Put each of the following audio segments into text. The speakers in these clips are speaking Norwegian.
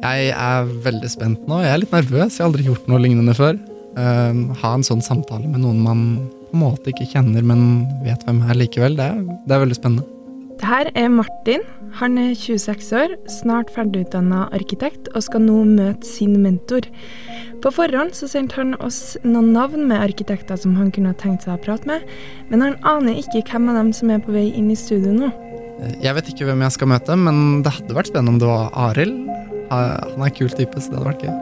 Jeg er veldig spent nå. Jeg er litt nervøs. Jeg har aldri gjort noe lignende før. Uh, ha en sånn samtale med noen man på en måte ikke kjenner, men vet hvem er likevel. Det er, det er veldig spennende. Det her er Martin. Han er 26 år, snart ferdigutdanna arkitekt og skal nå møte sin mentor. På forhånd så sendte han oss noen navn med arkitekter som han kunne tenkt seg å prate med, men han aner ikke hvem av dem som er på vei inn i studio nå. Jeg vet ikke hvem jeg skal møte, men det hadde vært spennende om det var Arild. Han er en kul type, så det hadde vært gøy.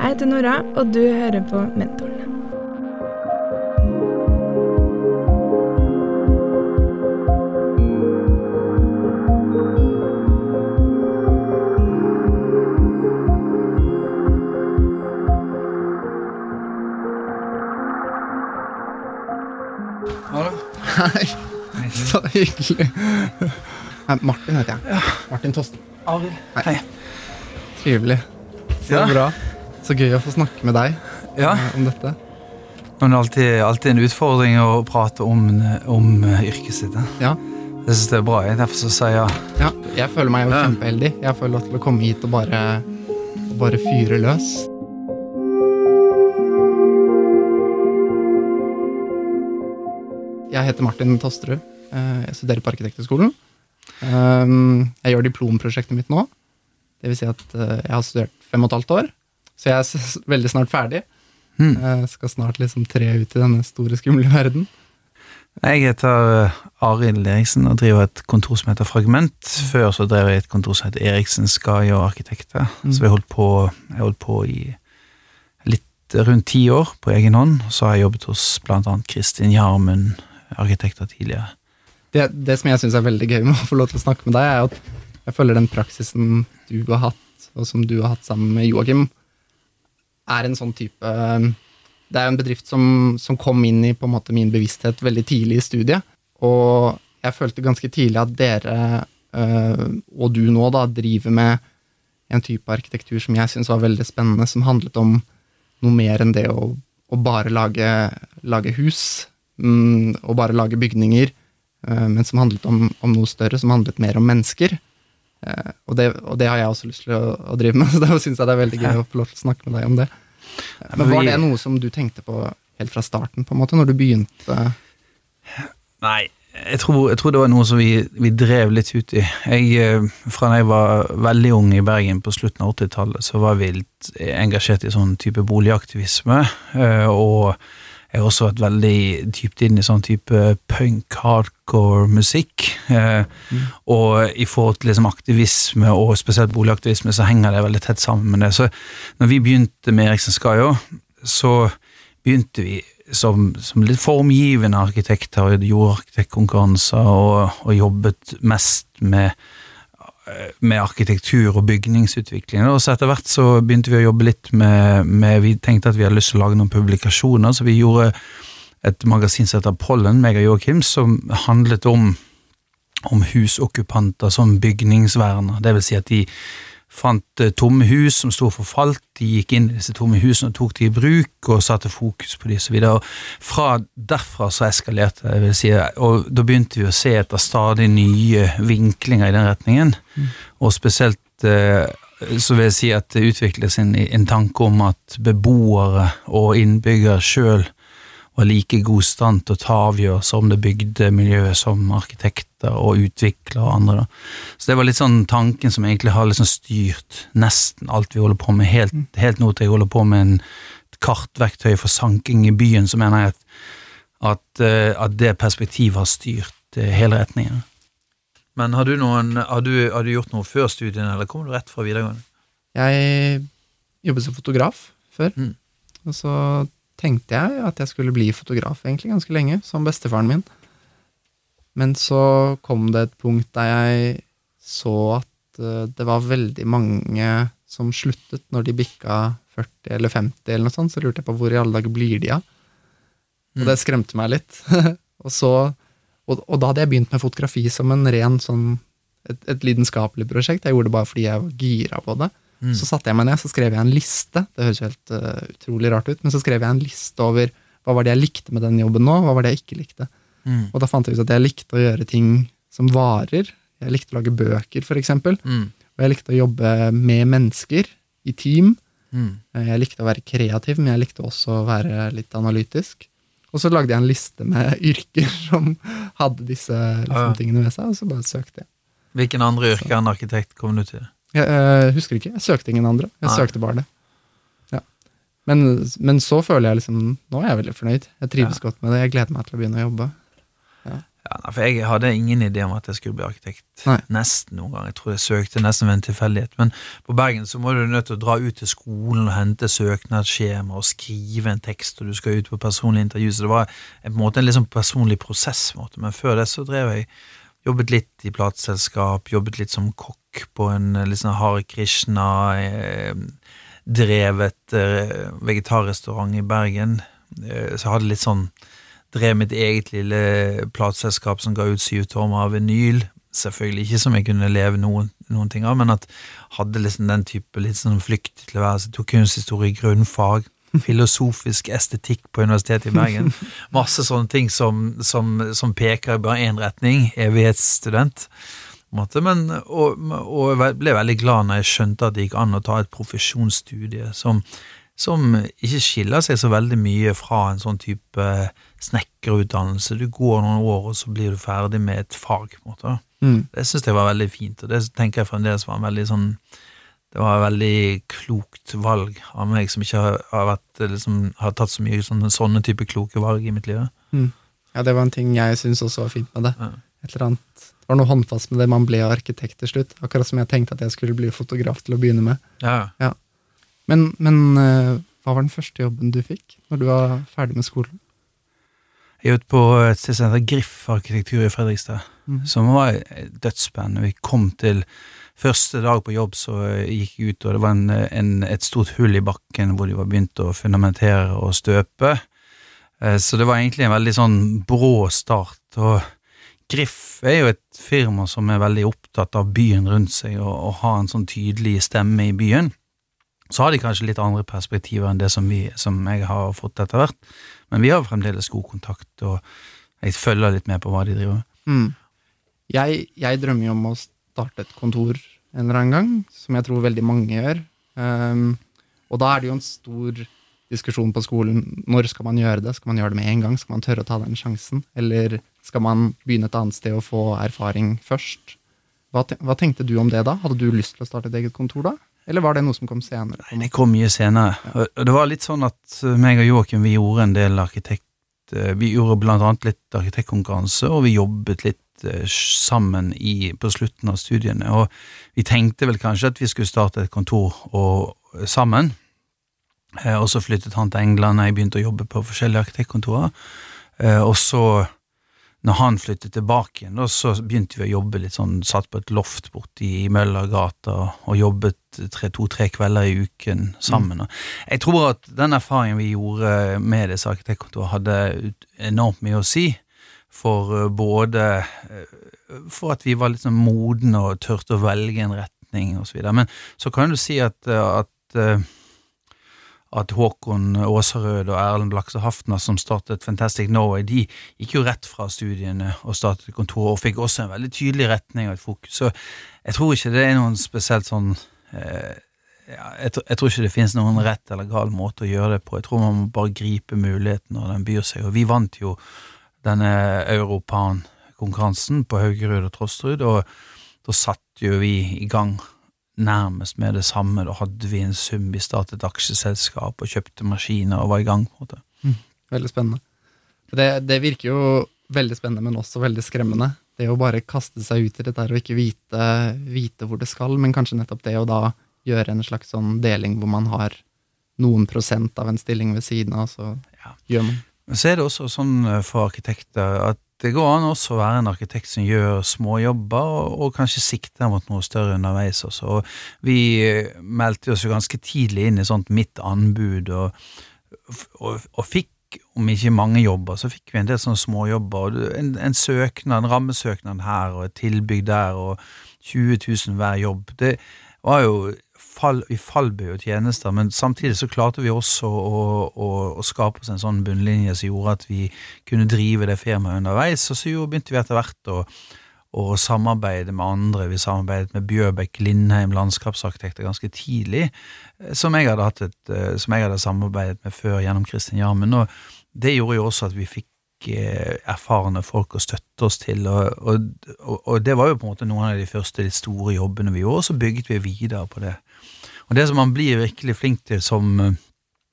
Jeg heter Nora, og du hører på Mentoren. Hallo. Hei, så hyggelig. Nei, Martin heter jeg. Martin Tosten. Arild. Hei. Trivelig. Så Ja. bra. Så gøy å få snakke med deg Ja, eh, om dette. Det er alltid, alltid en utfordring å prate om, om eh, yrket sitt. eh. Ja. Jeg synes det er bra. jeg. Derfor så sier jeg Ja, jeg føler meg jo Ja. kjempeheldig. Jeg får lov til å komme hit og bare, og bare fyre løs. Jeg heter Martin Tosterud. Eh, Jeg studerer på Arkitekthøgskolen. Um, Jeg gjør diplomprosjektet mitt nå. Det vil si at eh, jeg har studert fem og et halvt år. Så jeg er veldig snart ferdig. Mm. Jeg skal snart liksom tre ut i denne store, skumle verden. Jeg heter eh, Arild Eriksen og driver et kontor som heter Fragment. Før så drev jeg et kontor som heter Eriksen Sky og Arkitekter. Mm. Så vi holdt på, jeg holdt på i litt rundt ti år på egen hånd. Så har jeg jobbet hos annet Kristin Jarmund, arkitekter tidligere. Det, det som jeg syns er veldig gøy med å få lov til å snakke med deg, er at jeg føler den praksisen du har hatt, og som du har hatt sammen med Joakim, er en sånn type Det er jo en bedrift som, som kom inn i på en måte min bevissthet veldig tidlig i studiet. Og jeg følte ganske tidlig at dere, øh, og du nå, da, driver med en type arkitektur som jeg syns var veldig spennende, som handlet om noe mer enn det å, å bare lage, lage hus, mm, og bare lage bygninger, men som handlet om, om noe større, som handlet mer om mennesker. Eh, og, det, og det har jeg også lyst til å, å drive med, så da syns jeg det er veldig gøy å få lov til å snakke med deg om det. Eh, Men var det noe som du tenkte på helt fra starten, på en måte, når du begynte? Nei, jeg tror, jeg tror det var noe som vi, vi drev litt ut i. Jeg, eh, fra da jeg var veldig ung i Bergen på slutten av 80-tallet, så var vi engasjert i sånn type boligaktivisme. eh, Og jeg har også vært veldig dypt inn i sånn type punk, hardcore musikk. eh, Og i forhold til liksom aktivisme, og spesielt boligaktivisme, så henger det veldig tett sammen med det. Så når vi begynte med Eriksen Skayo, så begynte vi som, som litt formgivende arkitekter, og gjorde arkitektkonkurranser og, og jobbet mest med, med arkitektur og bygningsutvikling. Og så etter hvert så begynte vi å jobbe litt med, med Vi tenkte at vi hadde lyst til å lage noen publikasjoner, så vi gjorde et magasin som heter Pollen, meg og Joakim, som handlet om om husokkupanter som bygningsverner. Det vil si at de fant eh, tomme hus som sto forfalt, de gikk inn i disse tomme husene og tok de i bruk og satte fokus på de. Og Fra derfra så eskalerte det, vil si, og da begynte vi å se etter stadig nye vinklinger i den retningen. Og spesielt eh, så vil jeg si at det utvikles en, en tanke om at beboere og innbyggere sjøl var like god stand til å ta avgjørelser om det bygde miljøet som arkitekter og utvikler og andre. Da. Så det var litt sånn tanken som egentlig har liksom styrt nesten alt vi holder på med, helt, helt nå til jeg holder på med en kartverktøy for sanking i byen, så mener jeg at, at, eh, at det perspektivet har styrt eh, hele retningen. Men har du, noen, har, du, har du gjort noe før studiene, eller kommer du rett fra videregående? Jeg jobbet som fotograf før, Mm. og så tenkte jeg at jeg skulle bli fotograf egentlig ganske lenge, som bestefaren min. Men så kom det et punkt der jeg så at eh, det var veldig mange som sluttet når de bikka 40 eller 50 eller noe sånt, så lurte jeg på hvor i alle dager blir de av? Og det skremte meg litt. og, så, og, og da hadde jeg begynt med fotografi som en ren sånn et, et lidenskapelig prosjekt. Jeg gjorde det bare fordi jeg var gira på det. Mm. Så satte jeg meg ned så skrev jeg en liste. Det høres helt uh, utrolig rart ut, men så skrev jeg en liste over hva var det jeg likte med den jobben nå, hva var det jeg ikke likte. Mm. Og da fant jeg ut at jeg likte å gjøre ting som varer. Jeg likte å lage bøker, eksempel. Mm. Og jeg likte å jobbe med mennesker, i team. Mm. Eh, Jeg likte å være kreativ, men jeg likte også å være litt analytisk. Og så lagde jeg en liste med yrker som hadde disse liksom, tingene ved seg, og så bare søkte jeg. Hvilken andre yrke enn arkitekt kom du til? Jeg eh, husker ikke, jeg søkte ingen andre. Jeg Nei. søkte bare det. Ja. Men, men så føler jeg liksom Nå er jeg veldig fornøyd. Jeg trives godt med det. Jeg gleder meg til å begynne å jobbe. Ja, for Jeg hadde ingen idé om at jeg skulle bli arkitekt. Nei. Nesten noen gang. Jeg tror jeg søkte nesten ved en tilfeldighet. Men på Bergen så må du nødt til å dra ut til skolen og hente søknadsskjema og skrive en tekst, og du skal ut på personlig intervju. Så det var en, måte en sånn personlig prosess. måte. Men før det så drev jeg Jobbet litt i plateselskap, jobbet litt som kokk på en liksom Hare Krishna-drevet eh, vegetarrestaurant i Bergen. Eh, så jeg hadde litt sånn drev mitt eget lille plateselskap som ga ut syv tommer av vinyl. Selvfølgelig ikke som jeg kunne leve noen, noen ting av, men at hadde liksom den type litt sånn flyktig tilværelse. Tok kunsthistorie grunnfag. Filosofisk estetikk på Universitetet i Bergen. Masse sånne ting som, som, som peker i bare én retning. Evighetsstudent. måte, Men, og, og ble veldig glad når jeg skjønte at det gikk an å ta et profesjonsstudie som, som ikke skiller seg så veldig mye fra en sånn type snekkerutdannelse. Du går noen år, og så blir du ferdig med et fag. på en måte. Mm. Det syns jeg var veldig fint, og det tenker jeg fremdeles var en veldig sånn Det var et veldig klokt valg av meg, som ikke har, har, vært, liksom, har tatt så mye sånne, sånne type kloke valg i mitt liv. Ja, det var en ting jeg syns også var fint med det. Ja. Et eller annet, det var noe håndfast med det. Man ble arkitekt til slutt. Akkurat som jeg tenkte at jeg skulle bli fotograf til å begynne med. Ja. Ja, Men, men eh, hva var den første jobben du fikk når du var ferdig med skolen? Jeg jobbet på et sted som heter Griff arkitektur i Fredrikstad, mm. som var dødsspennende. Vi kom til første dag på jobb, så gikk jeg ut, og det var en, en, et stort hull i bakken hvor de var begynt å fundamentere og støpe. Eh, Så det var egentlig en veldig sånn brå start. Og Griff er jo et firma som er veldig opptatt av byen rundt seg, og, og har en sånn tydelig stemme i byen. Så har de kanskje litt andre perspektiver enn det som, vi, som jeg har fått etter hvert. Men vi har fremdeles god kontakt, og jeg følger litt med på hva de driver med. Mm. Jeg, jeg drømmer jo om å starte et kontor en eller annen gang, som jeg tror veldig mange gjør. Um, og da er det jo en stor diskusjon på skolen. Når skal man gjøre det? Skal man gjøre det med en gang? Skal man tørre å ta den sjansen? Eller skal man begynne et annet sted og få erfaring først? Hva, tenkte du om det da? Hadde du lyst til å starte et eget kontor da? Eller var det noe som kom senere? Nei, det kom mye senere. Ja. og det var litt sånn at uh, meg og Joakim vi gjorde en del arkitekt... uh, Vi gjorde blant annet litt arkitektkonkurranse, og vi jobbet litt uh, sammen i, på slutten av studiene. Og vi tenkte vel kanskje at vi skulle starte et kontor og, sammen. Eh, Og så flyttet han til England, og jeg begynte å jobbe på forskjellige arkitektkontorer. Eh, Og så, når han flyttet tilbake igjen, da, så begynte vi å jobbe litt sånn, satt på et loft borte i Møllergata og jobbet tre- to-tre kvelder i uken sammen. Og Jeg tror at den erfaringen vi gjorde med disse arkitektkontorene, hadde enormt mye å si. For eh, både eh, For at vi var litt sånn modne og turte å velge en retning osv. Men så kan du si at, eh, at at Håkon Åserød og Erlend Lakse Haftner, som startet Fantastic Norway, de gikk jo rett fra studiene og startet kontor, og fikk også en veldig tydelig retning og et fokus. Så jeg tror ikke det er noen spesielt sånn eh, jeg, jeg tror ikke det finnes noen rett eller gal måte å gjøre det på. Jeg tror man må bare gripe muligheten når den byr seg. Og vi vant jo denne Europan-konkurransen på Haugerud og Trosterud, og da satte jo vi i gang nærmest med det samme. Da hadde vi en sum, vi startet aksjeselskap og kjøpte maskiner og var i gang. på en måte. Veldig spennende. Det, det virker jo veldig spennende, men også veldig skremmende. Det å bare kaste seg ut i dette og ikke vite, vite hvor det skal, men kanskje nettopp det å da gjøre en slags sånn deling hvor man har noen prosent av en stilling ved siden av, så Ja. gjør man. Men så er det også sånn eh, for arkitekter at det går an også å være en arkitekt som gjør småjobber, og, og kanskje sikter mot noe større underveis også. Og vi eh, meldte oss jo ganske tidlig inn i sånt mitt anbud, og, og, og fikk om ikke mange jobber, så fikk vi en del sånne småjobber. En, en søknad, en rammesøknad her, og et tilbygg der, og 20 000 hver jobb. Det var jo fall, i fallby og tjenester, men samtidig så klarte vi også å, å, å skape oss en sånn bunnlinje som gjorde at vi kunne drive det firmaet underveis, og så begynte vi etter hvert å, å samarbeide med andre. Vi samarbeidet med Bjørbekk Lindheim, landskapsarkitekter, ganske tidlig, eh, som jeg hadde, et, eh, som jeg hadde samarbeidet med før gjennom Kristin Jarmen. Og det gjorde jo også at vi fikk erfarne folk å støtte oss til, og, og, og, det var jo på en måte noen av de første litt store jobbene vi gjorde, og så bygget vi videre på det. Og det som man blir virkelig flink til som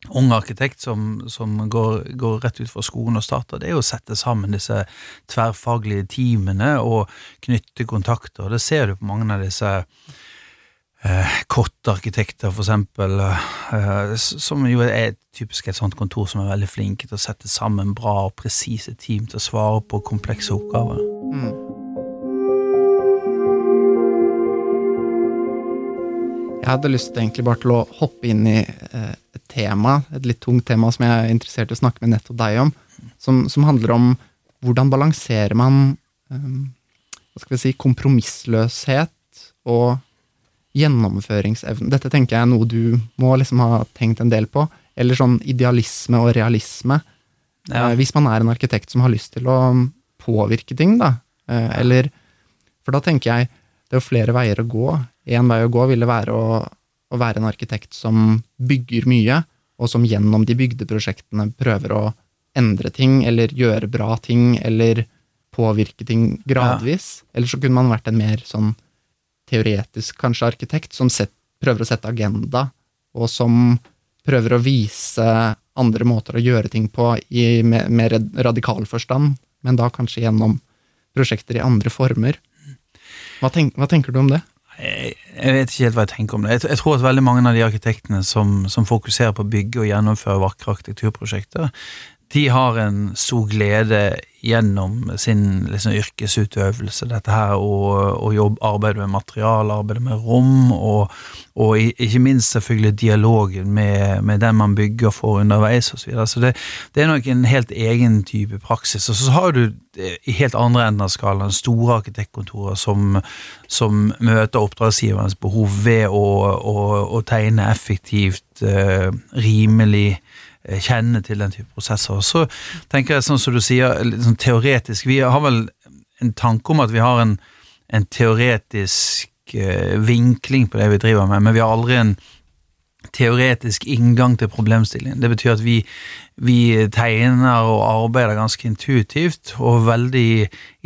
ung arkitekt som, som går, går, rett ut fra skolen og starter, det er å sette sammen disse tverrfaglige teamene og knytte kontakter. Det ser du på mange av disse eh, Kott-arkitekter, for eksempel, eh, som jo er typisk et sånt kontor som er veldig flinke til å sette sammen bra og presise team til å svare på komplekse oppgaver. Mm. Jeg hadde lyst egentlig bare til å hoppe inn i eh, et tema, et litt tungt tema som jeg er interessert i å snakke med nettopp deg om, som, som handler om hvordan balanserer man um, hva skal vi si, kompromissløshet og gjennomføringsevne. Dette tenker jeg er noe du må liksom ha tenkt en del på. Eller sånn idealisme og realisme. Ja. Eh, hvis man er en arkitekt som har lyst til å påvirke ting, da. Eh, eller For da tenker jeg det er jo flere veier å gå. Én vei å gå ville være å, å, være en arkitekt som bygger mye, og som gjennom de bygdeprosjektene prøver å endre ting, eller gjøre bra ting, eller påvirke ting gradvis. Ja. Eller så kunne man vært en mer sånn teoretisk, kanskje, arkitekt, som set, prøver å sette agenda, og som prøver å vise andre måter å gjøre ting på i mer radikal forstand, men da kanskje gjennom prosjekter i andre former. Hva, tenk, hva tenker du om det? Jeg, vet ikke helt hva jeg tenker om det. Jeg, jeg, tror at veldig mange av de arkitektene som, som fokuserer på å bygge og gjennomføre vakre arkitekturprosjekter, de har en stor glede gjennom sin liksom, yrkesutøvelse, dette her og, og jobb, arbeide med material, arbeide med rom, og, og ikke minst selvfølgelig dialogen med, med, den man bygger for underveis osv. Så, videre. så det, det, er nok en helt egen type praksis. Og så har du i helt andre enden av skalaen store arkitektkontorer som, som møter oppdragsgiverens behov ved å, å, å tegne effektivt, uh, rimelig, Eh, kjenne til den type prosesser. Så tenker jeg sånn som du sier, litt sånn teoretisk Vi har vel en tanke om at vi har en, en teoretisk uh, vinkling på det vi driver med, men vi har aldri en teoretisk inngang til problemstillingen. Det betyr at vi, vi tegner og arbeider ganske intuitivt og veldig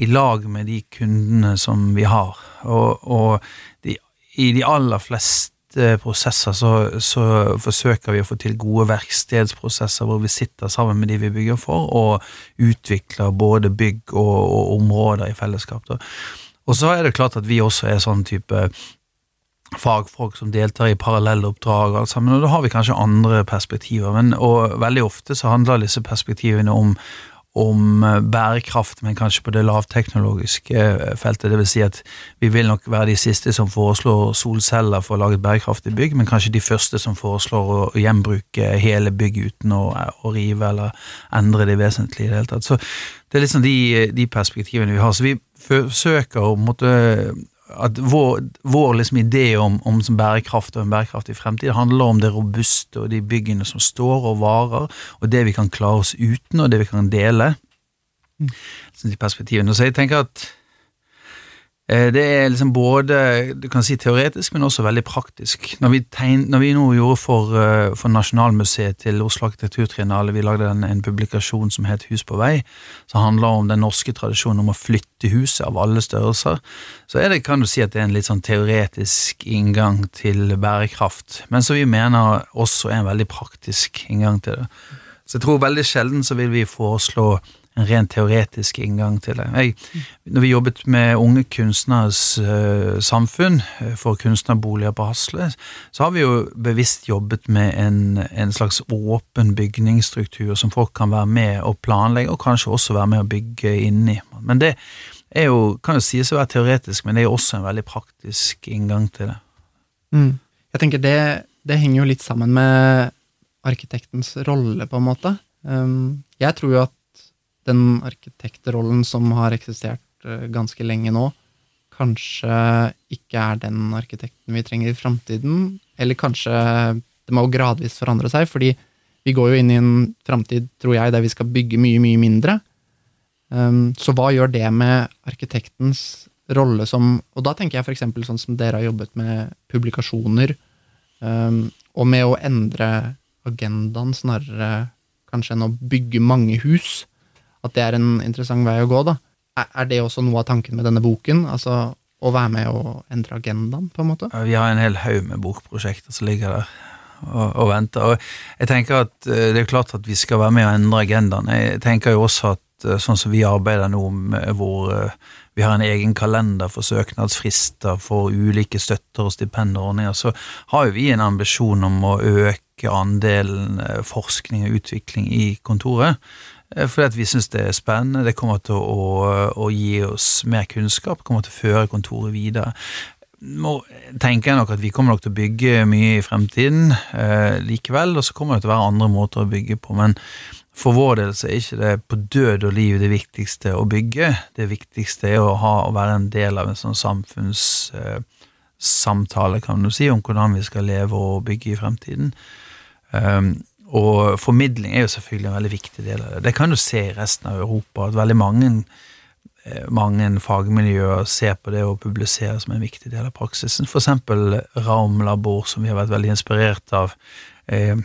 i lag med de kundene som vi har. Og, og de, i de aller fleste Eh, prosesser så, så, forsøker vi å få til gode verkstedsprosesser hvor vi sitter sammen med de vi bygger for, og utvikler både bygg og, og områder i fellesskap. Da. Og så er det klart at vi også er sånn type fagfolk som deltar i parallelloppdrag, og alt sammen, og da har vi kanskje andre perspektiver. Men, og veldig ofte så handler disse perspektivene om om eh, bærekraft, men kanskje på det lavteknologiske eh, feltet. Vil si at vi vil nok være de siste som foreslår solceller for å lage et bærekraftig bygg, men kanskje de første som foreslår å gjenbruke hele bygg uten å, å rive eller endre det vesentlige i det hele tatt. Så det er liksom de, de perspektivene vi har. Så vi forsøker å måtte at vår, vår liksom idé om, om bærekraft og en bærekraftig fremtid handler om det robuste og de byggene som står og varer, og det vi kan klare oss uten, og det vi kan dele. Mm. de perspektivene. Så jeg tenker at det er liksom både du kan si teoretisk, men også veldig praktisk. Når vi, tegn, når vi nå gjorde for, eh, for Nasjonalmuseet til Oslo Arkitekturtriennale, vi lagde en, en, publikasjon som het Hus på vei, som handler om den norske tradisjonen om å flytte huset av alle størrelser, så er det, kan du si at det er en litt sånn teoretisk inngang til bærekraft, men som vi mener også er en veldig praktisk inngang til det. Så jeg tror veldig sjelden så vil vi foreslå en rent teoretisk inngang til det. Jeg, når vi jobbet med Unge kunstneres uh, samfunn uh, for kunstnerboliger på Hasle, så har vi jo bevisst jobbet med en, en, slags åpen bygningsstruktur som folk kan være med og planlegge, og kanskje også være med å bygge inni. Men det er jo, kan jo sies å være teoretisk, men det er jo også en veldig praktisk inngang til det. Mm. Jeg tenker det, det henger jo litt sammen med arkitektens rolle, på en måte. Um, jeg tror jo at den arkitektrollen som har eksistert eh, ganske lenge nå, kanskje ikke er den arkitekten vi trenger i framtiden. Eller kanskje det må gradvis forandre seg, fordi vi går jo inn i en framtid, tror jeg, der vi skal bygge mye, mye mindre. Um, så hva gjør det med arkitektens rolle som Og da tenker jeg eksempel sånn som dere har jobbet med publikasjoner, um, og med å endre agendaen snarere kanskje enn å bygge mange hus. At det er en interessant vei å gå, da. Er, det også noe av tanken med denne boken? Altså å være med og endre agendaen, på en måte? Vi har en hel haug med bokprosjekter som ligger der og, og venter. Og jeg tenker at eh, det er klart at vi skal være med og endre agendaen. Jeg tenker jo også at eh, sånn som vi arbeider nå, hvor eh, vi har en egen kalender for søknadsfrister for ulike støtter og stipendordninger, så har jo vi en ambisjon om å øke andelen forskning og utvikling i kontoret. Fordi at vi syns det er spennende. Det kommer til å, å, gi oss mer kunnskap, kommer til å føre kontoret videre. Nå tenker jeg nok at vi kommer nok til å bygge mye i fremtiden eh, likevel, og så kommer det til å være andre måter å bygge på. Men for vår del så er ikke det på død og liv det viktigste å bygge. Det viktigste er å, ha, å være en del av en sånn samfunnssamtale, eh, kan du si, om hvordan vi skal leve og bygge i fremtiden. Um, og formidling er jo selvfølgelig en veldig viktig del av det. Det kan du se i resten av Europa, at veldig mange, eh, mange fagmiljøer ser på det å publisere som en viktig del av praksisen. For eksempel Raum Labor, som vi har vært veldig inspirert av. Eh,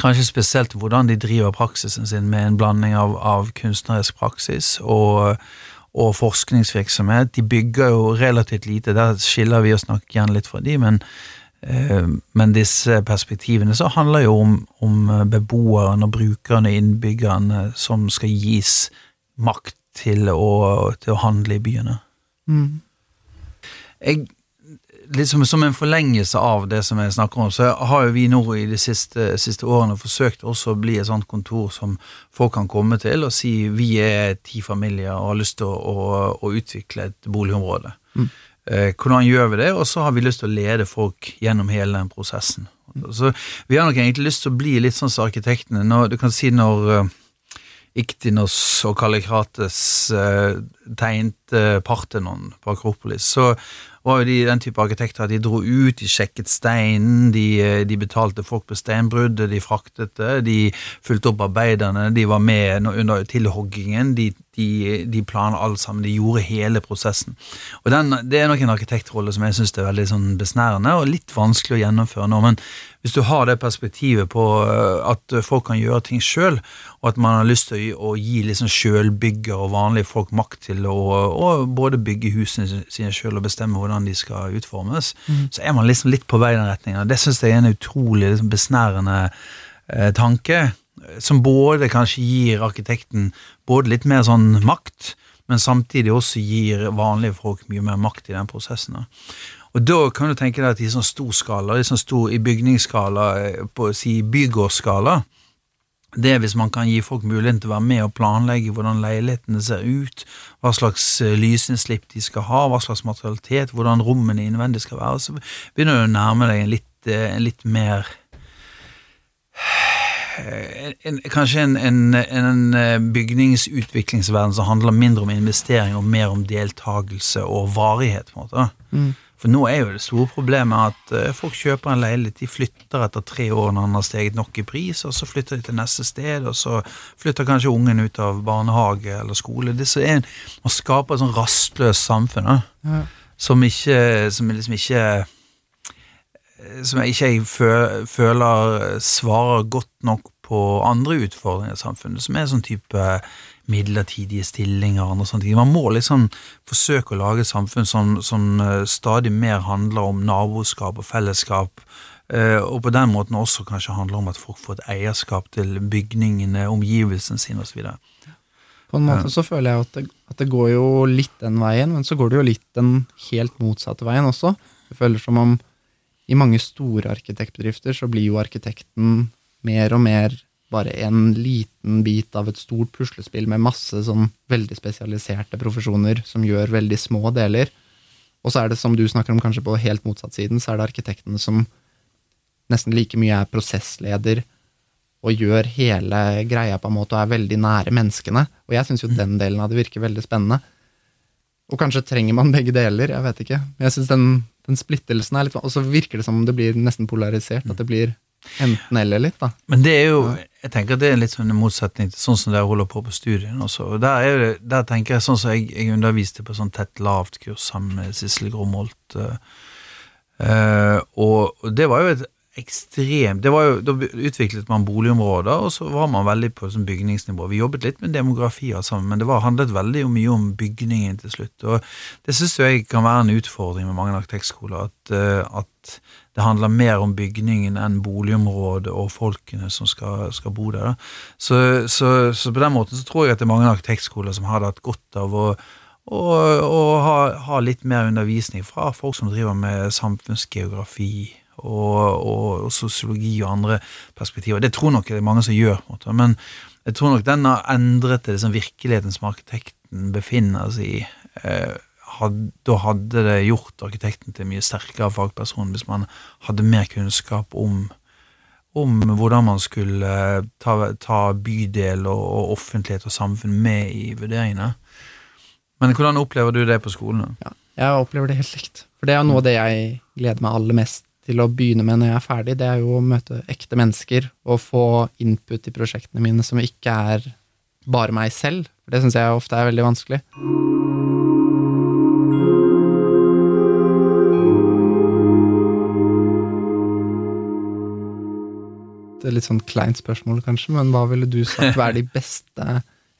kanskje spesielt hvordan de driver praksisen sin med en blanding av, av kunstnerisk praksis og, og, forskningsvirksomhet. De bygger jo relativt lite, der skiller vi oss nok igjen litt fra de, men men disse perspektivene så handler jo om, om beboerne og brukerne, innbyggerne, som skal gis makt til å, til å handle i byene. Mm. Jeg, liksom Som en forlengelse av det som jeg snakker om, så har jo vi nå i de siste, siste årene forsøkt også å bli et sånt kontor som folk kan komme til og si vi er ti familier og har lyst til å, å, å utvikle et boligområde. Mm. Eh, hvordan gjør vi det? Og så har vi lyst til å lede folk gjennom hele den prosessen. Så Vi har nok egentlig lyst til å bli litt sånn som arkitektene. Når, du kan si når uh, Iktinos og Kallikrates uh, tegnte Parthenon på Akropolis, så var jo de den type arkitekter at de dro ut, de sjekket steinen, de, de betalte folk på steinbruddet, de fraktet det, de fulgte opp arbeiderne, de var med under tilhoggingen, de, de, de plana alt sammen, de gjorde hele prosessen. Og den, Det er nok en arkitektrolle som jeg syns er veldig sånn besnærende og litt vanskelig å gjennomføre nå, men hvis du har det perspektivet på eh, at folk kan gjøre ting sjøl, og at man har lyst til å gi liksom sjølbygger og vanlige folk makt til å, å både bygge husene sine sjøl og bestemme hvordan de skal utformes, mm. så er man liksom litt på vei i den retningen. Det syns jeg er en utrolig liksom, besnærende eh, tanke, som både kanskje gir arkitekten både litt mer sånn makt, men samtidig også gir vanlige folk mye mer makt i den prosessen. Og da kan du tenke deg at i sånn stor skala, i, sånn stor, i bygningsskala, eh, på si bygårdsskala, det er hvis man kan gi folk muligheten til å være med og planlegge hvordan leilighetene ser ut, hva slags eh, lysinnslipp de skal ha, hva slags materialitet, hvordan rommene innvendig skal være, så begynner du å nærme deg en litt, eh, en litt mer en, kanskje en, en, en, bygningsutviklingsverden som handler mindre om investering og mer om deltakelse og varighet. på en måte. Mm. For nå er jo det store problemet at uh, folk kjøper en leilighet, de flytter etter tre år når den har steget nok i pris, og så flytter de til neste sted, og så flytter kanskje ungen ut av barnehage eller skole. Det er, man skaper et sånn rastløst samfunn da, ja. som, ikke, som liksom ikke som jeg ikke føler svarer godt nok på andre utfordringer i samfunnet, som er sånn type midlertidige stillinger og andre sånne ting. Man må liksom forsøke å lage et samfunn som, som eh, stadig mer handler om naboskap og fellesskap, eh, og på den måten også kanskje handler om at folk får et eierskap til bygningene, omgivelsene sine osv. På en måte så føler jeg at det, at det, går jo litt den veien, men så går det jo litt den helt motsatte veien også. Jeg føler som om i mange store arkitektbedrifter så blir jo arkitekten mer og mer bare en liten bit av et stort puslespill med masse sånn veldig spesialiserte profesjoner som gjør veldig små deler. Og så er det, som du snakker om kanskje på helt motsatt siden, så er det arkitektene som nesten like mye er prosessleder og gjør hele greia på en måte og er veldig nære menneskene. Og jeg syns jo den delen av det virker veldig spennende. Og kanskje trenger man begge deler, jeg vet ikke. Men jeg syns den, den, splittelsen er litt Og så virker det som om det blir nesten polarisert. At det blir enten-eller litt, da. Men det er jo Jeg tenker at det er litt sånn en motsetning til sånn som dere holder på på studiene også. Og der, er det, der tenker jeg sånn som jeg, jeg underviste på sånn tett lavt-kurs sammen med Sissel Gromholt. Uh, og det var jo et ekstremt det var jo, Da utviklet man boligområder, og så var man veldig på sånn bygningsnivå. Vi jobbet litt med demografier sammen, men det var, handlet veldig mye om bygningen til slutt. og Det syns jeg kan være en utfordring med mange arkitektskoler. At, uh, at, det handler mer om bygningen enn boligområdet og folkene som skal, skal bo der. Så, så, så, på den måten så tror jeg at det er mange arkitektskoler som hadde hatt godt av å og, og ha, ha, litt mer undervisning fra folk som driver med samfunnsgeografi og, og, og, sosiologi og andre perspektiver. Det tror nok det er mange som gjør, men jeg tror nok den har endret det som virkeligheten som arkitekten befinner seg i. Eh, had, da hadde det gjort arkitekten til en mye sterkere fagperson hvis man hadde mer kunnskap om, om hvordan man skulle ta, ta bydel og, og, offentlighet og samfunn med i vurderingene. Men hvordan opplever du det på skolen? Ja, jeg opplever det helt likt. For det er noe av det jeg gleder meg aller mest til å begynne med når jeg er ferdig, det er jo å møte ekte mennesker og få input i prosjektene mine som ikke er bare meg selv. For det syns jeg ofte er veldig vanskelig. Det er litt sånn kleint spørsmål, kanskje, men hva ville du sagt er de beste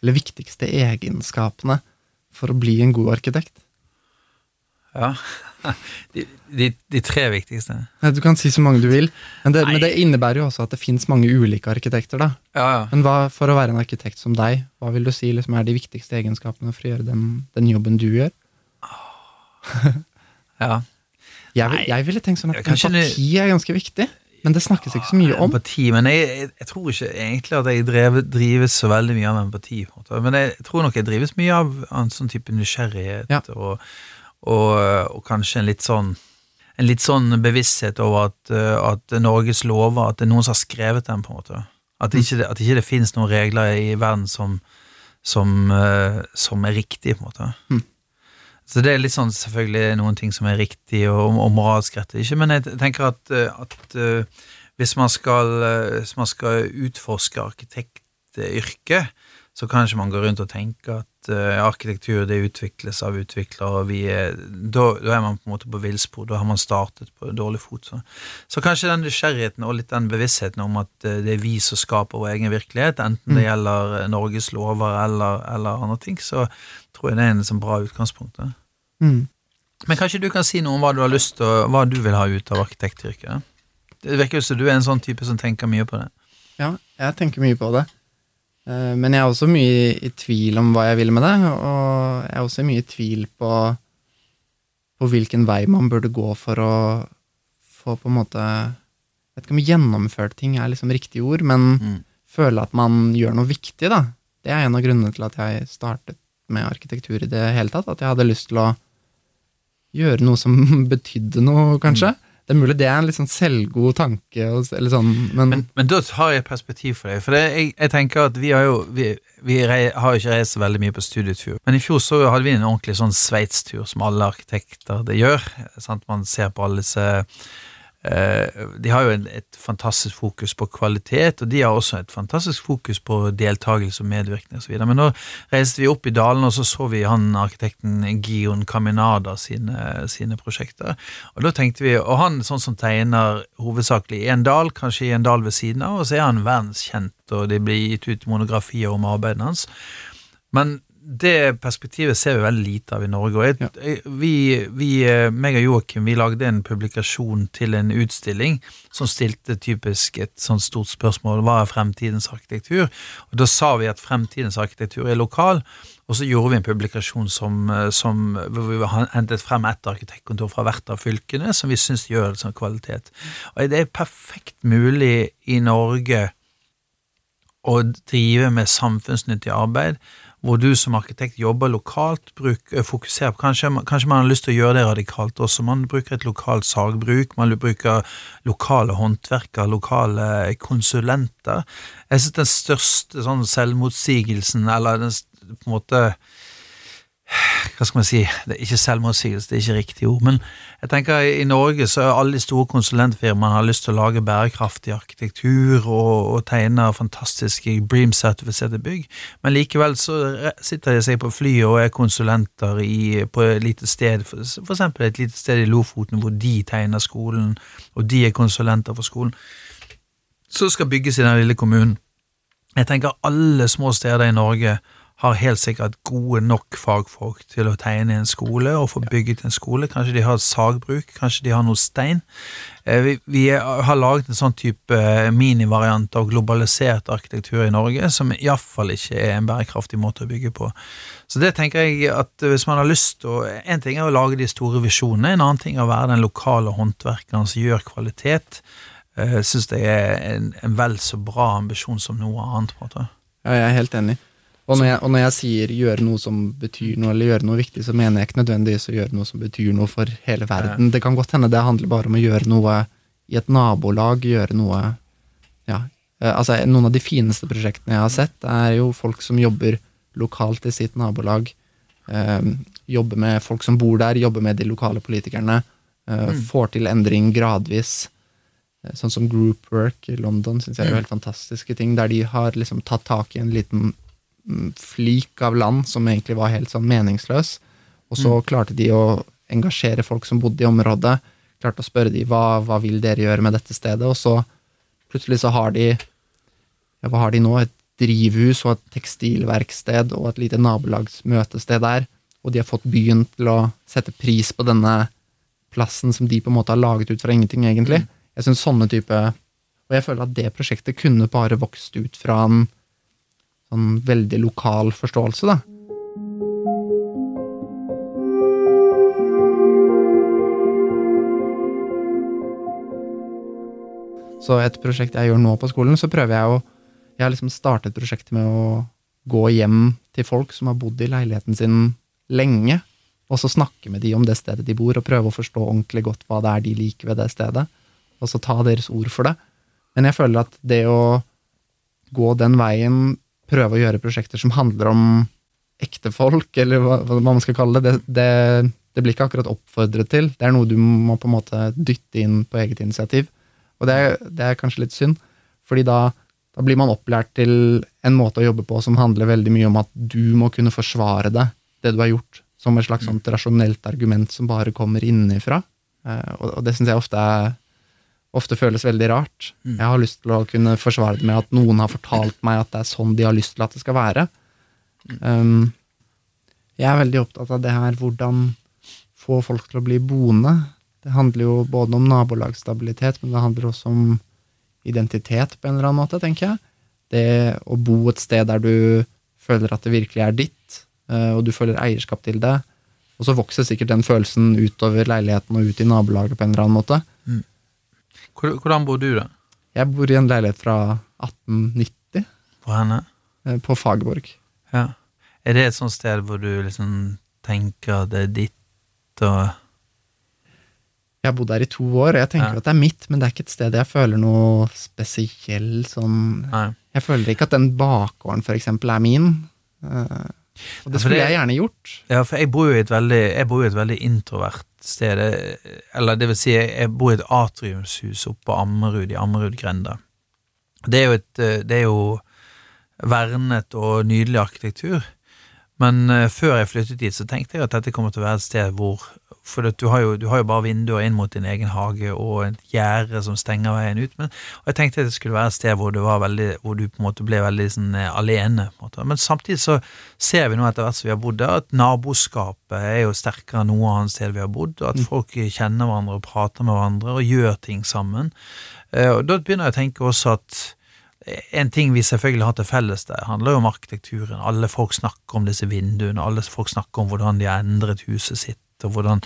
eller viktigste egenskapene for å bli en god arkitekt? Ja, de, de, de, tre viktigste. Ja, du kan si så mange du vil, men det, men det innebærer jo også at det fins mange ulike arkitekter. da. Ja, ja. Men hva, for å være en arkitekt som deg, hva vil du si liksom, er de viktigste egenskapene for å gjøre den, den jobben du gjør? ja. Jeg, jeg, ville tenkt sånn at empati er ganske viktig. Men det snakkes ikke så mye om. Empati, men jeg, jeg, jeg tror ikke egentlig at jeg drev, drives så veldig mye av empati. Men jeg tror nok jeg drives mye av en sånn type nysgjerrighet. Ja. og og, og, kanskje en litt sånn en litt sånn bevissthet over at, at, Norges lover At det er noen som har skrevet dem, på en måte. At ikke det, at ikke det finnes noen regler i verden som, som, som er riktige, på en måte. Mm. Så det er litt sånn selvfølgelig noen ting som er riktig og, og moralsk rett, ikke, men jeg tenker at, at hvis, man skal, hvis man skal utforske arkitektyrket, så kan ikke man gå rundt og tenke at uh, arkitektur det utvikles av utviklere, og vi er, da, da, er man på en måte på villspor. Da har man startet på dårlig fot. Så. så kanskje den nysgjerrigheten og litt den bevisstheten om at uh, det er vi som skaper vår egen virkelighet, enten det mm. gjelder uh, Norges lover eller, eller, andre ting, så tror jeg det er en sånn bra utgangspunkt. Mm. Men kanskje du kan si noe om hva du har lyst til, hva du vil ha ut av arkitektyrket? Det virker jo som du er en sånn type som tenker mye på det. Ja, jeg tenker mye på det. Eh, men jeg er også mye i tvil om hva jeg vil med det, og jeg er også mye i tvil på, på hvilken vei man burde gå for å få på en måte Jeg vet ikke om gjennomført ting er liksom riktig ord, men mm. føle at man gjør noe viktig, da. Det er en av grunnene til at jeg startet med arkitektur i det hele tatt. At jeg hadde lyst til å gjøre noe som betydde noe, kanskje. Mm. Det er mulig det er en litt sånn selvgod tanke, eller sånn, men, men, men da har jeg perspektiv for deg. For det, jeg, jeg, tenker at vi har jo vi, vi rei, har ikke reist så veldig mye på studietur. Men i fjor så hadde vi en ordentlig sånn Sveits-tur, som alle arkitekter det gjør. Sant? Man ser på alle disse de har jo et fantastisk fokus på kvalitet, og de har også et fantastisk fokus på deltakelse og medvirkning osv. Men nå reiste vi opp i dalen, og så så vi han arkitekten Gion Caminada sine, sine prosjekter. Og da tenkte vi, og han sånn som tegner hovedsakelig i en dal, kanskje i en dal ved siden av, og så er han verdenskjent, og det blir gitt ut monografier om arbeidene hans. Men det perspektivet ser vi veldig lite av i Norge. jeg, ja. vi, vi, eh, meg og Joakim vi lagde en publikasjon til en utstilling som stilte typisk et sånt stort spørsmål hva er fremtidens arkitektur? Og Da sa vi at fremtidens arkitektur er lokal, og så gjorde vi en publikasjon som, eh, som hvor vi hentet frem ett arkitektkontor fra hvert av fylkene som vi syns gjør det som kvalitet. Og Det er perfekt mulig i Norge å drive med samfunnsnyttig arbeid hvor du som arkitekt jobber lokalt, bruk, eh, fokuserer på kanskje, kanskje, man har lyst til å gjøre det radikalt også. Man bruker et lokalt sagbruk, man bruker lokale håndverkere, lokale konsulenter. Jeg synes den største sånn selvmotsigelsen, eller den på en måte hva skal man si, det er ikke selvmotsigelse, det er ikke riktig ord, men jeg tenker i Norge så er alle de store konsulentfirmaene har lyst til å lage bærekraftig arkitektur og, og tegne fantastiske Bream-sertifiserte bygg, men likevel så sitter de seg på flyet og er konsulenter i, på et lite sted, for, for eksempel et lite sted i Lofoten hvor de tegner skolen, og de er konsulenter for skolen, så skal bygges i den lille kommunen. Jeg tenker alle små steder i Norge har helt sikkert gode nok fagfolk til å tegne en skole og få bygget en skole. Kanskje de har et sagbruk, kanskje de har noe stein. Eh, vi, vi har laget en sånn type eh, minivariant av globalisert arkitektur i Norge, som iallfall ikke er en bærekraftig måte å bygge på. Så det tenker jeg at hvis man har lyst til En ting er å lage de store visjonene, en annen ting er å være den lokale håndverkeren som gjør kvalitet. Jeg eh, syns det er en, en vel så bra ambisjon som noe annet. på en måte. Ja, jeg er helt enig. Og når, jeg, og når jeg sier gjøre noe som betyr noe, eller gjøre noe viktig, så mener jeg ikke nødvendigvis å gjøre noe som betyr noe for hele verden. Det kan godt hende det handler bare om å gjøre noe i et nabolag, gjøre noe Ja. Eh, altså, noen av de fineste prosjektene jeg har sett, er jo folk som jobber lokalt i sitt nabolag. Eh, jobber med folk som bor der, jobber med de lokale politikerne. Eh, mm. Får til endring gradvis. Eh, sånn som Group Work i London syns jeg er jo mm. helt fantastiske ting, der de har liksom tatt tak i en liten flik av land som egentlig var helt sånn meningsløs. Og så mm. klarte de å engasjere folk som bodde i området. Klarte å spørre de hva, hva vil dere gjøre med dette stedet, og så plutselig så har de ja, hva har de nå? Et drivhus og et tekstilverksted og et lite nabolagsmøtested der. Og de har fått byen til å sette pris på denne plassen som de på en måte har laget ut fra ingenting, egentlig. Mm. Jeg synes sånne type Og jeg føler at det prosjektet kunne bare vokst ut fra en sånn veldig lokal forståelse, da. Så et prosjekt jeg gjør nå på skolen, så prøver jeg å Jeg har liksom startet prosjektet med å gå hjem til folk som har bodd i leiligheten sin lenge, og så snakke med de om det stedet de bor, og prøve å forstå ordentlig godt hva det er de liker ved det stedet, og så ta deres ord for det. Men jeg føler at det å gå den veien prøve å gjøre prosjekter som handler om ekte folk, eller hva, hva man skal kalle det, det, det, det, blir ikke akkurat oppfordret til. Det er noe du må på en måte dytte inn på eget initiativ. Og det, det er kanskje litt synd, fordi da, da, blir man opplært til en måte å jobbe på som handler veldig mye om at du må kunne forsvare det, det du har gjort, som et slags sånt rasjonelt argument som bare kommer innenfra. Eh, og, og det syns jeg ofte er ofte føles veldig rart. Mm. Jeg har lyst til å kunne forsvare det med at noen har fortalt meg at det er sånn de har lyst til at det skal være. Um, jeg er veldig opptatt av det her hvordan få folk til å bli boende. Det handler jo både om nabolagsstabilitet, men det handler også om identitet på en eller annen måte, tenker jeg. Det å bo et sted der du føler at det virkelig er ditt, eh, og du føler eierskap til det. Og så vokser sikkert den følelsen utover leiligheten og ut i nabolaget på en eller annen måte. Mm. Hvordan bor du, da? Jeg bor i en leilighet fra 1890. Hvor henne? Eh, på Fagerborg. Ja. Er det et sånt sted hvor du liksom tenker det er ditt og Jeg har bodd der i to år, og jeg tenker ja. at det er mitt, men det er ikke et sted jeg føler noe spesiell sånn Nei. Jeg føler ikke at den bakgården, for eksempel, er min. Uh, og det skulle jeg gjerne gjort. Ja, for jeg bor jo i et veldig, jeg bor i et veldig introvert sted. Eller det vil si, jeg bor i et atriumshus oppe på Ammerud, i Ammerudgrenda. Det er jo et Det er jo vernet og nydelig arkitektur. Men uh, før jeg flyttet dit, så tenkte jeg at dette kommer til å være et sted hvor for du har, jo, du har, jo, bare vinduer inn mot din egen hage og et gjerde som stenger veien ut. Men, og jeg tenkte at det skulle være et sted hvor, veldig, hvor du på en måte ble veldig sånn, eh, alene. Men samtidig så ser vi nå etter hvert som vi har bodd der, at naboskapet er jo sterkere enn noe annet sted vi har bodd. og At mm. folk kjenner hverandre og prater med hverandre og gjør ting sammen. Eh, og Da begynner jeg å tenke også at en ting vi selvfølgelig har til felles der, handler jo om arkitekturen. Alle folk snakker om disse vinduene, alle folk snakker om hvordan de har endret huset sitt og hvordan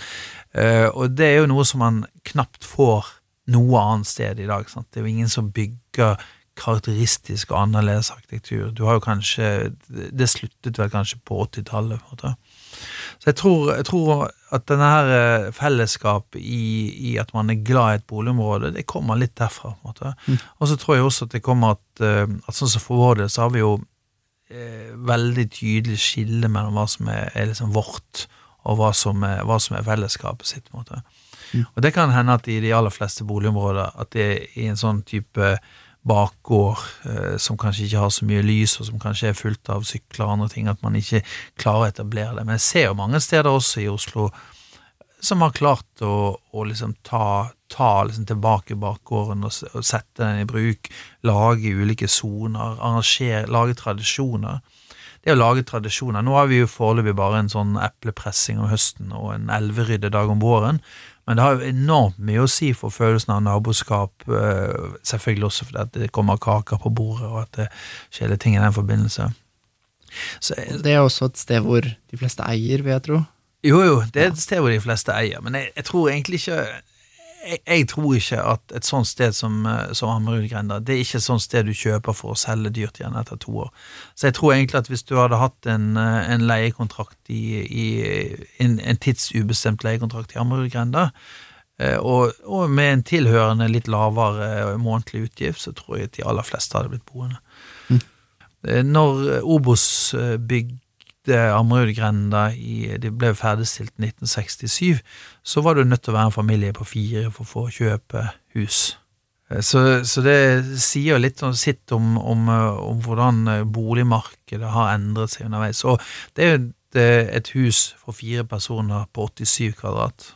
uh, Og det er jo noe som man knapt får noe annet sted i dag. Sant? Det er jo ingen som bygger karakteristisk og annerledes arkitektur. Du har jo kanskje Det sluttet vel kanskje på 80-tallet. Så jeg tror, jeg tror, at denne her fellesskapet fellesskap i, i, at man er glad i et boligområde, det kommer litt derfra. Mm. Og så tror jeg også at det kommer at, eh, at sånn som for vår del, så har vi jo eh, veldig tydelig skille mellom hva som er, er liksom vårt, og hva som er, hva som er fellesskapet sitt. måte. Mm. Og det kan hende at i de aller fleste boligområder at det er i en sånn type bakgård eh, som kanskje ikke har så mye lys, og som kanskje er fullt av sykler og andre ting, at man ikke klarer å etablere det. Men jeg ser jo mange steder også i Oslo som har klart å, å liksom ta, ta liksom tilbake bakgården og, og sette den i bruk, lage ulike soner, lage tradisjoner. Det å lage tradisjoner Nå har vi jo foreløpig bare en sånn eplepressing om høsten og en elveryddedag om våren, men det har jo enormt mye å si for følelsen av naboskap, eh, selvfølgelig også fordi at det kommer kaker på bordet, og at det skjer ting i den forbindelse. Så, Det er også et sted hvor de fleste eier, vil jeg tro. jo, jo, det er et sted hvor de fleste eier, men jeg, jeg tror egentlig ikke jeg, jeg tror ikke at et sånt sted som, eh, som Ammerudgrenda, det er ikke et sånt sted du kjøper for å selge dyrt igjen etter to år. Så jeg tror egentlig at hvis du hadde hatt en, eh, en leiekontrakt i, i en, en tidsubestemt leiekontrakt i Ammerudgrenda, eh, og, og med en tilhørende litt lavere månedlig utgift, så tror jeg at de aller fleste hadde blitt boende. Mm. Når Obos bygde Ammerudgrenda i Det ble ferdigstilt 1967, så var du nødt til å være en familie på fire for å få kjøpe hus. Eh, Så, så det sier litt om, sitt om, om, eh, om hvordan eh, boligmarkedet har endret seg underveis. Og det er jo et, eh, et hus for fire personer på 87 kvadrat.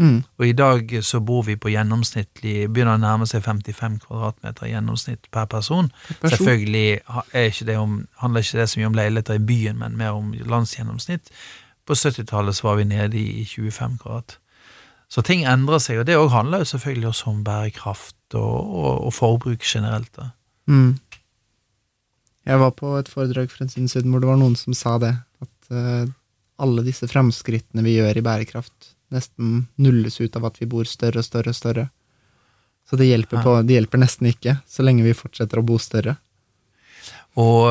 Mm. Og i dag så bor vi på gjennomsnittlig Begynner å nærme seg 55 kvadratmeter gjennomsnitt per person. Person. Selvfølgelig ikke det om, handler ikke det så mye om leiligheter i byen, men mer om landsgjennomsnitt. På 70-tallet så var vi nede i 25 kvadrat. Så ting endrer seg, og det òg handler jo selvfølgelig også om bærekraft og, og, og forbruk generelt. Mm. Jeg var på et foredrag for en stund siden hvor det var noen som sa det, at uh, alle disse fremskrittene vi gjør i bærekraft, nesten nulles ut av at vi bor større og større og større. Så det hjelper, på, det hjelper nesten ikke, så lenge vi fortsetter å bo større. Og,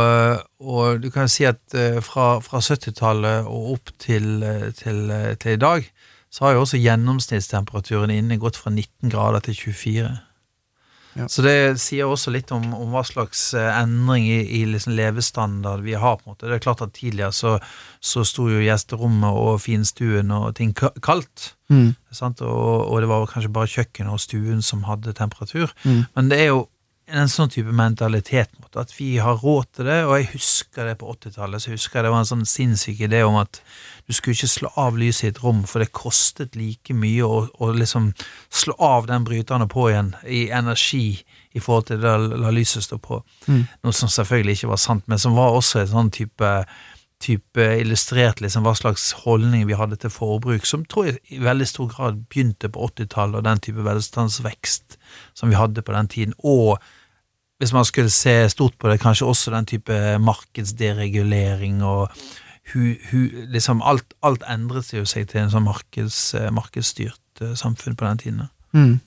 og du kan si at eh, fra, fra 70-tallet og opp til, eh, til, eh, til i dag, så har jo også gjennomsnittstemperaturen inne gått fra 19 grader til 24. Ja. Så det sier også litt om, om hva slags eh, endring i, i liksom levestandard vi har. på en måte. Det er klart at Tidligere så, så sto jo gjesterommet og finstuen og ting kaldt. Mm. Sant? Og, og det var kanskje bare kjøkkenet og stuen som hadde temperatur. Mm. Men det er jo en sånn type mentalitet mot at vi har råd til det, og jeg husker det på 80-tallet, så husker jeg det var en sånn sinnssyk idé om at du skulle ikke slå av lyset i et rom, for det kostet like mye å, å liksom slå av den bryteren og på igjen i energi i forhold til det å la lyset stå på. Mm. Noe som selvfølgelig ikke var sant, men som var også en sånn type type illustrert liksom hva slags holdning vi hadde til forbruk, som tror jeg i veldig stor grad begynte på 80-tallet, og den type velstandsvekst som vi hadde på den tiden. Og hvis man skulle se stort på det, kanskje også den type markedsderegulering og hu, hu, liksom alt, alt endret seg jo seg til en sånn markeds, markedsstyrt eh, samfunn på den tiden. Mm.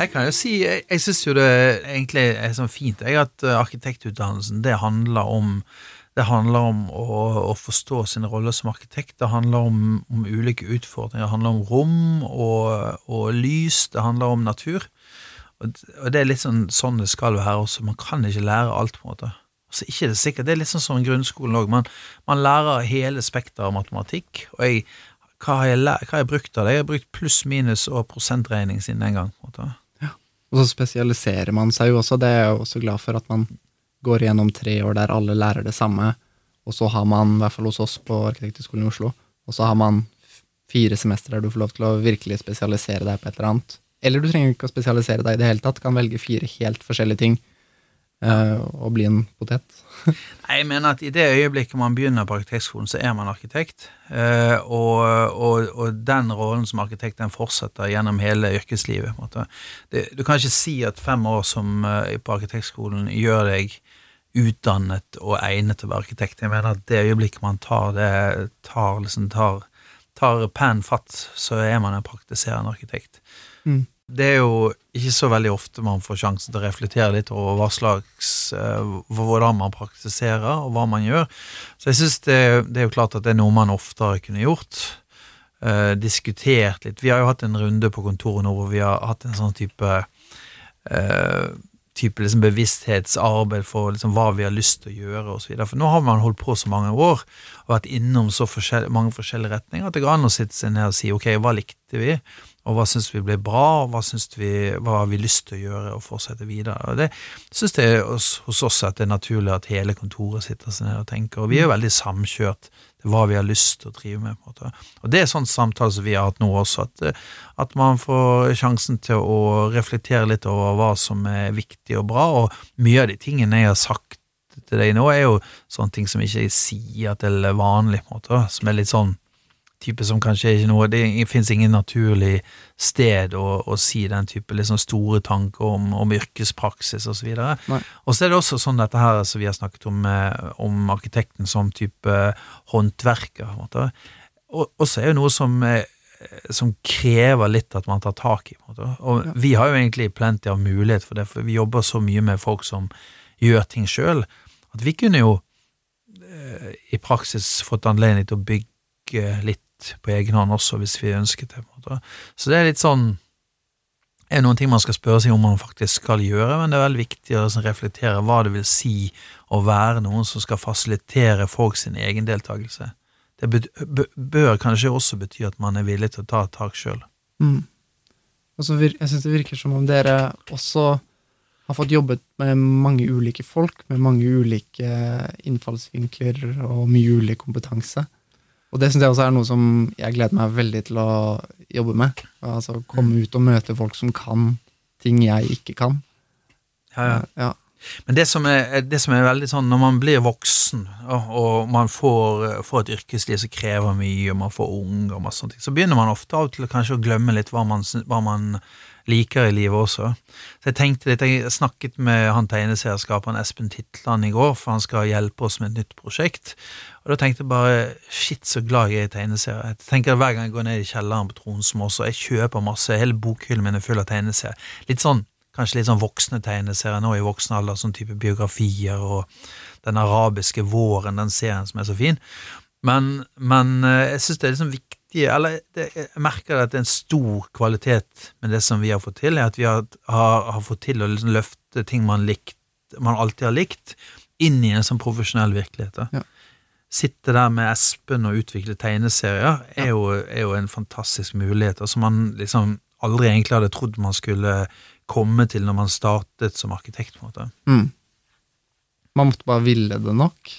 Jeg kan jo si, jeg, jeg syns jo det egentlig er sånn fint jeg, at eh, arkitektutdannelsen det handler om det handler om å, å forstå sin rolle som arkitekt. Det handler om, om ulike utfordringer. Det handler om rom og, og lys. Det handler om natur. Og, og det er litt sånn, sånn det skal være også. Man kan ikke lære alt, på en måte. Altså, ikke det sikkert. Det er litt sånn som grunnskolen òg. Man, man lærer hele spekteret av matematikk. Og jeg, hva, har jeg hva har jeg brukt av det? Jeg har brukt pluss, minus og prosentregning siden den gang. på en måte. Og så spesialiserer man seg jo også, det er jeg også glad for at man går gjennom tre år der alle lærer det samme, og så har man, i hvert fall hos oss på Arkitekthøgskolen i Oslo, og så har man fire semester der du får lov til å virkelig spesialisere deg på et eller annet. Eller du trenger ikke å spesialisere deg i det hele tatt, kan velge fire helt forskjellige ting uh, og bli en potet. Nei, Jeg mener at i det øyeblikket man begynner på arkitektskolen, så er man arkitekt. Uh, og, og, og den rollen som arkitekt den fortsetter gjennom hele yrkeslivet. på en. Det, du kan ikke si at fem år som uh, på arkitektskolen gjør deg utdannet og egnet til å være arkitekt. Jeg mener at det øyeblikket man tar det, tar, liksom, tar, tar pen fatt, så er man en praktiserende arkitekt. Mm. Det er jo ikke så veldig ofte man får sjansen til å reflektere litt over hva slags eh, hvordan man praktiserer, og hva man gjør. Så jeg syns det, det er jo klart at det er noe man oftere kunne gjort. eh, diskutert litt. Vi har jo hatt en runde på kontoret nå hvor vi har hatt en sånn type eh, type liksom bevissthetsarbeid for liksom hva vi har lyst til å gjøre osv. For nå har man holdt på så mange år og vært innom så forskjell mange forskjellige retninger at det går an å sitte seg ned og si ok, hva likte vi, og hva syns vi ble bra, og hva, vi, hva har vi lyst til å gjøre og fortsette videre. Og Det syns jeg hos, hos oss at det er naturlig at hele kontoret sitter seg ned og tenker, og vi er jo veldig samkjørt hva vi har lyst til å drive med. på en måte. Og Det er sånn samtale som vi har hatt nå også, at, at, man får sjansen til å reflektere litt over hva som er viktig og bra, og mye av de tingene jeg har sagt til deg nå, er jo sånne ting som ikke jeg sier til vanlig, på en måte, som er litt sånn type som kanskje ikke noe Det fins ingen naturlig sted å, å, si den type liksom store tanker om, om yrkespraksis osv. Og, og så er det også sånn dette her som vi har snakket om, eh, om arkitekten som type håndverker. Og så er det noe som, eh, som krever litt at man tar tak i. Og ja. vi har jo egentlig plenty av mulighet for det, for vi jobber så mye med folk som gjør ting sjøl, at vi kunne jo eh, i praksis fått anledning til å bygge litt på egen hånd også, hvis vi ønsket det. Så det er litt sånn er noen ting man skal spørre seg om man faktisk skal gjøre, men det er veldig viktig å sånn reflektere hva det vil si å være noen som skal fasilitere folk sin egen deltakelse. Det bør kanskje også bety at man er villig til å ta et tak sjøl. Mm. Jeg syns det virker som om dere også har fått jobbet med mange ulike folk, med mange ulike innfallsvinkler og mye ulik kompetanse. Og det syns jeg også er noe som jeg gleder meg veldig til å jobbe med. Altså Komme ut og møte folk som kan ting jeg ikke kan. Ja, ja. ja. Men det som, er, det som, er, veldig sånn, når man blir voksen, og, og man får, får, et yrkesliv som krever mye, og man får unger og masse sånt, så begynner man ofte av til kanskje å glemme litt hva man, hva man liker i livet også. Så jeg tenkte litt, jeg snakket med han tegneserieskaperen Espen Titland i går, for han skal hjelpe oss med et nytt prosjekt. Og da tenkte jeg bare shit, så glad jeg er i tegneserier. Jeg tenker Hver gang jeg går ned i kjelleren på Tronsmo så jeg kjøper masse, hele bokhyllen min er full av tegneserier. Litt sånn, kanskje litt sånn voksne tegneserier nå i voksen alder, sånn type biografier og Den arabiske våren, den serien som er så fin. Men, men eh, jeg syns det er liksom viktig Eller det, jeg merker at det er en stor kvalitet med det som vi har fått til, er at vi har, har, har fått til å liksom løfte ting man, likt, man alltid har likt, inn i en sånn profesjonell virkelighet. Ja. Sitte der med Espen og utvikle tegneserier er jo, er jo en fantastisk mulighet, som man liksom aldri egentlig hadde trodd man skulle komme til når man startet som arkitekt. på en måte. Mm. Man måtte bare ville det nok?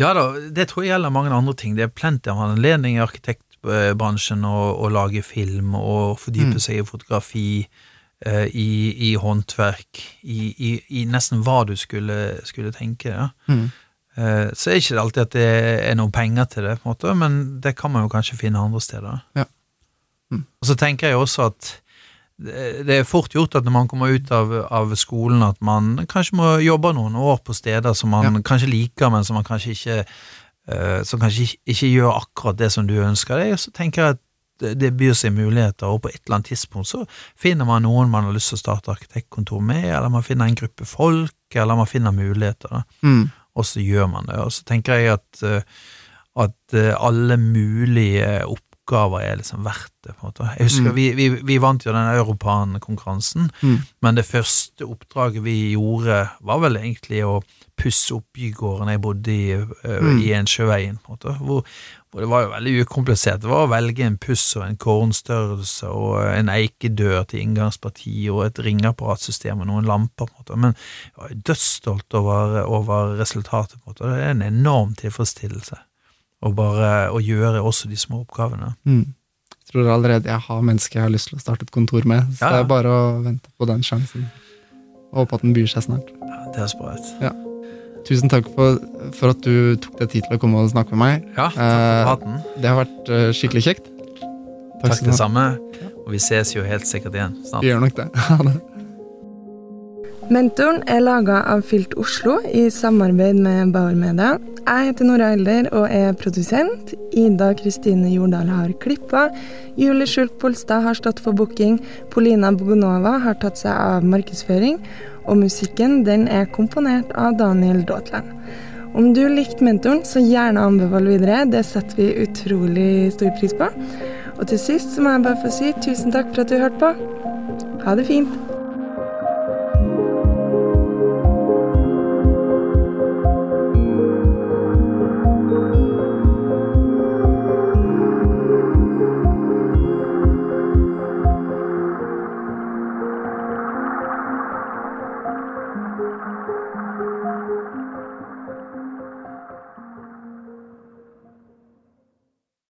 Ja da, det tror jeg gjelder mange andre ting. Det er plenty av anledning i arkitektbransjen å, å, lage film og fordype mm. seg i fotografi, eh, i, i, håndverk, i, i, i, nesten hva du skulle, skulle tenke. Ja. Mm. Eh, så er det ikke alltid at det er noen penger til det, på en måte, men det kan man jo kanskje finne andre steder. Ja. Mm. Og så tenker jeg også at det er fort gjort at når man kommer ut av, av, skolen, at man kanskje må jobbe noen år på steder som man ja. kanskje liker, men som man kanskje ikke Eh, som kanskje ikke, ikke, gjør akkurat det som du ønsker deg, så tenker jeg at det byr seg muligheter, og på et eller annet tidspunkt så finner man noen man har lyst til å starte arkitektkontor med, eller man finner en gruppe folk, eller man finner muligheter, mm. og så gjør man det. Og så tenker jeg at, eh, at eh, alle mulige oppgaver er liksom verdt det. på en måte. Jeg husker mm. vi, vi, vi, vant jo den Europan-konkurransen, mm. men det første oppdraget vi gjorde, var vel egentlig å pusse opp bygården jeg bodde i, uh, mm. i Ensjøveien, på en måte. Hvor, hvor, det var jo veldig ukomplisert. Det var å velge en puss og en kornstørrelse og en eikedør til inngangspartiet og et ringeapparatsystem og noen lamper, på en måte. Men jeg var dødsstolt over, over, resultatet, på en måte. Det er en enorm tilfredsstillelse å bare å gjøre også de små oppgavene. Mm. Jeg tror allerede jeg har mennesker jeg har lyst til å starte et kontor med, så ja. det er bare å vente på den sjansen. Og håpe at den byr seg snart. Ja, det er bra. Ja. Tusen takk for, for, at du tok deg tid til å komme og snakke med meg. Ja, takk for praten. Eh, det har vært uh, skikkelig kjekt. Takk, takk det samme. Og vi ses jo helt sikkert igjen snart. Vi gjør nok det. Ha det. Mentoren er laga av Filt Oslo i samarbeid med Bauer Media. Jeg heter Nora Elder og er produsent. Ida Kristine Jordal har klippa. Julie Skjult Polstad har stått for booking. Polina Bogunova har tatt seg av markedsføring. Og musikken den er komponert av Daniel Daatland. Om du likte mentoren, så gjerne anbefal videre. Det setter vi utrolig stor pris på. Og til sist så må jeg bare få si tusen takk for at du hørte på. Ha det fint.